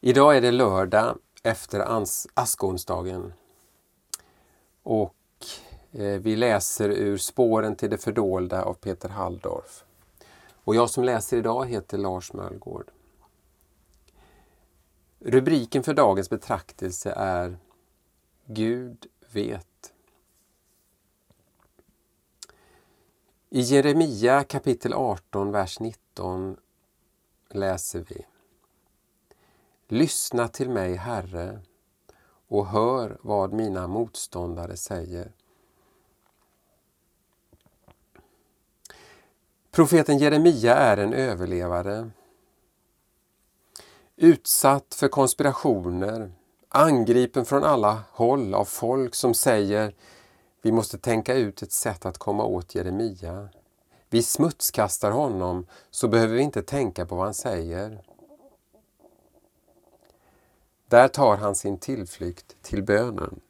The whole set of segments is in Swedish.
Idag är det lördag efter askonsdagen och eh, vi läser ur Spåren till det fördolda av Peter Halldorf. Och jag som läser idag heter Lars Möllgård. Rubriken för dagens betraktelse är Gud vet. I Jeremia kapitel 18, vers 19 läser vi Lyssna till mig, Herre, och hör vad mina motståndare säger. Profeten Jeremia är en överlevare. Utsatt för konspirationer, angripen från alla håll av folk som säger vi måste tänka ut ett sätt att komma åt Jeremia. Vi smutskastar honom så behöver vi inte tänka på vad han säger. Där tar han sin tillflykt till bönen.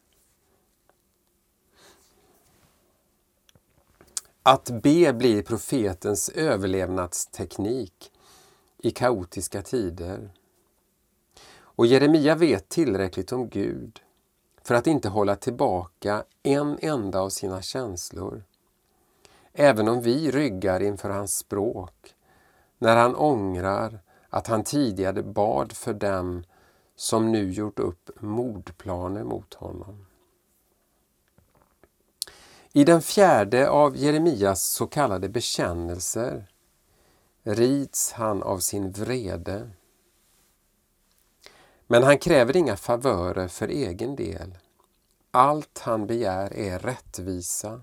Att be blir profetens överlevnadsteknik i kaotiska tider. Och Jeremia vet tillräckligt om Gud för att inte hålla tillbaka en enda av sina känslor. Även om vi ryggar inför hans språk, när han ångrar att han tidigare bad för dem som nu gjort upp mordplaner mot honom. I den fjärde av Jeremias så kallade bekännelser rids han av sin vrede. Men han kräver inga favörer för egen del. Allt han begär är rättvisa.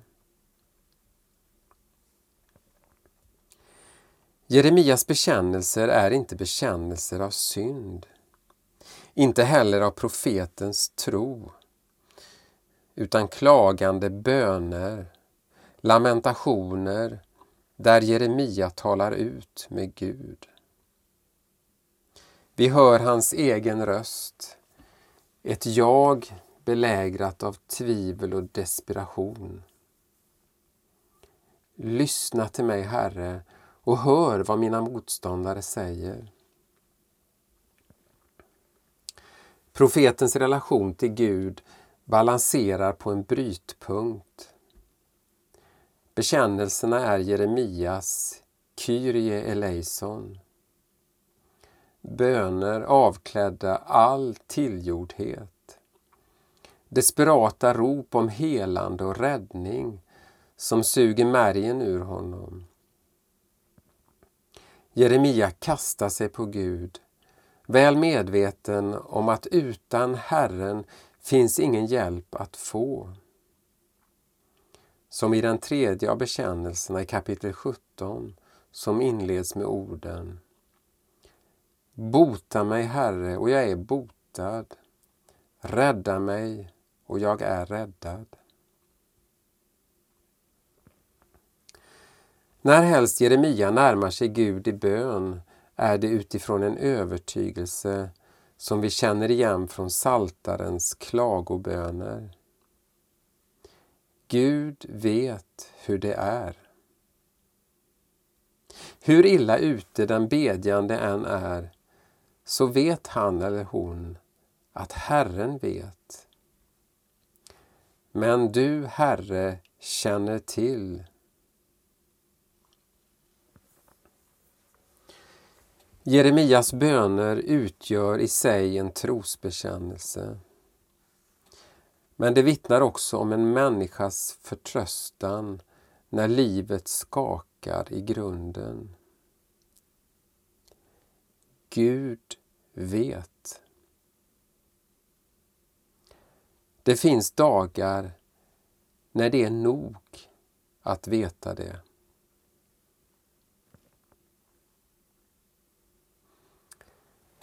Jeremias bekännelser är inte bekännelser av synd inte heller av profetens tro, utan klagande böner, lamentationer där Jeremia talar ut med Gud. Vi hör hans egen röst, ett jag belägrat av tvivel och desperation. Lyssna till mig, Herre, och hör vad mina motståndare säger. Profetens relation till Gud balanserar på en brytpunkt. Bekännelserna är Jeremias Kyrie eleison. Böner avklädda all tillgjordhet. Desperata rop om helande och räddning som suger märgen ur honom. Jeremia kastar sig på Gud väl medveten om att utan Herren finns ingen hjälp att få. Som i den tredje av bekännelserna i kapitel 17 som inleds med orden Bota mig, Herre, och jag är botad. Rädda mig, och jag är räddad. När helst Jeremia närmar sig Gud i bön är det utifrån en övertygelse som vi känner igen från saltarens klagoböner. Gud vet hur det är. Hur illa ute den bedjande än är så vet han eller hon att Herren vet. Men du, Herre, känner till Jeremias böner utgör i sig en trosbekännelse. Men det vittnar också om en människas förtröstan när livet skakar i grunden. Gud vet. Det finns dagar när det är nog att veta det.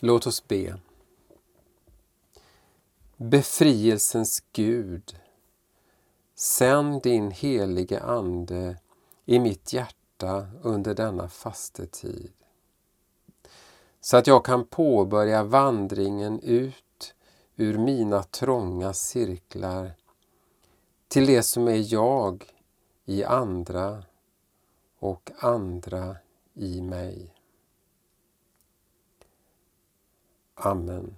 Låt oss be. Befrielsens Gud, sänd din helige Ande i mitt hjärta under denna fastetid. Så att jag kan påbörja vandringen ut ur mina trånga cirklar till det som är jag i andra och andra i mig. Amen.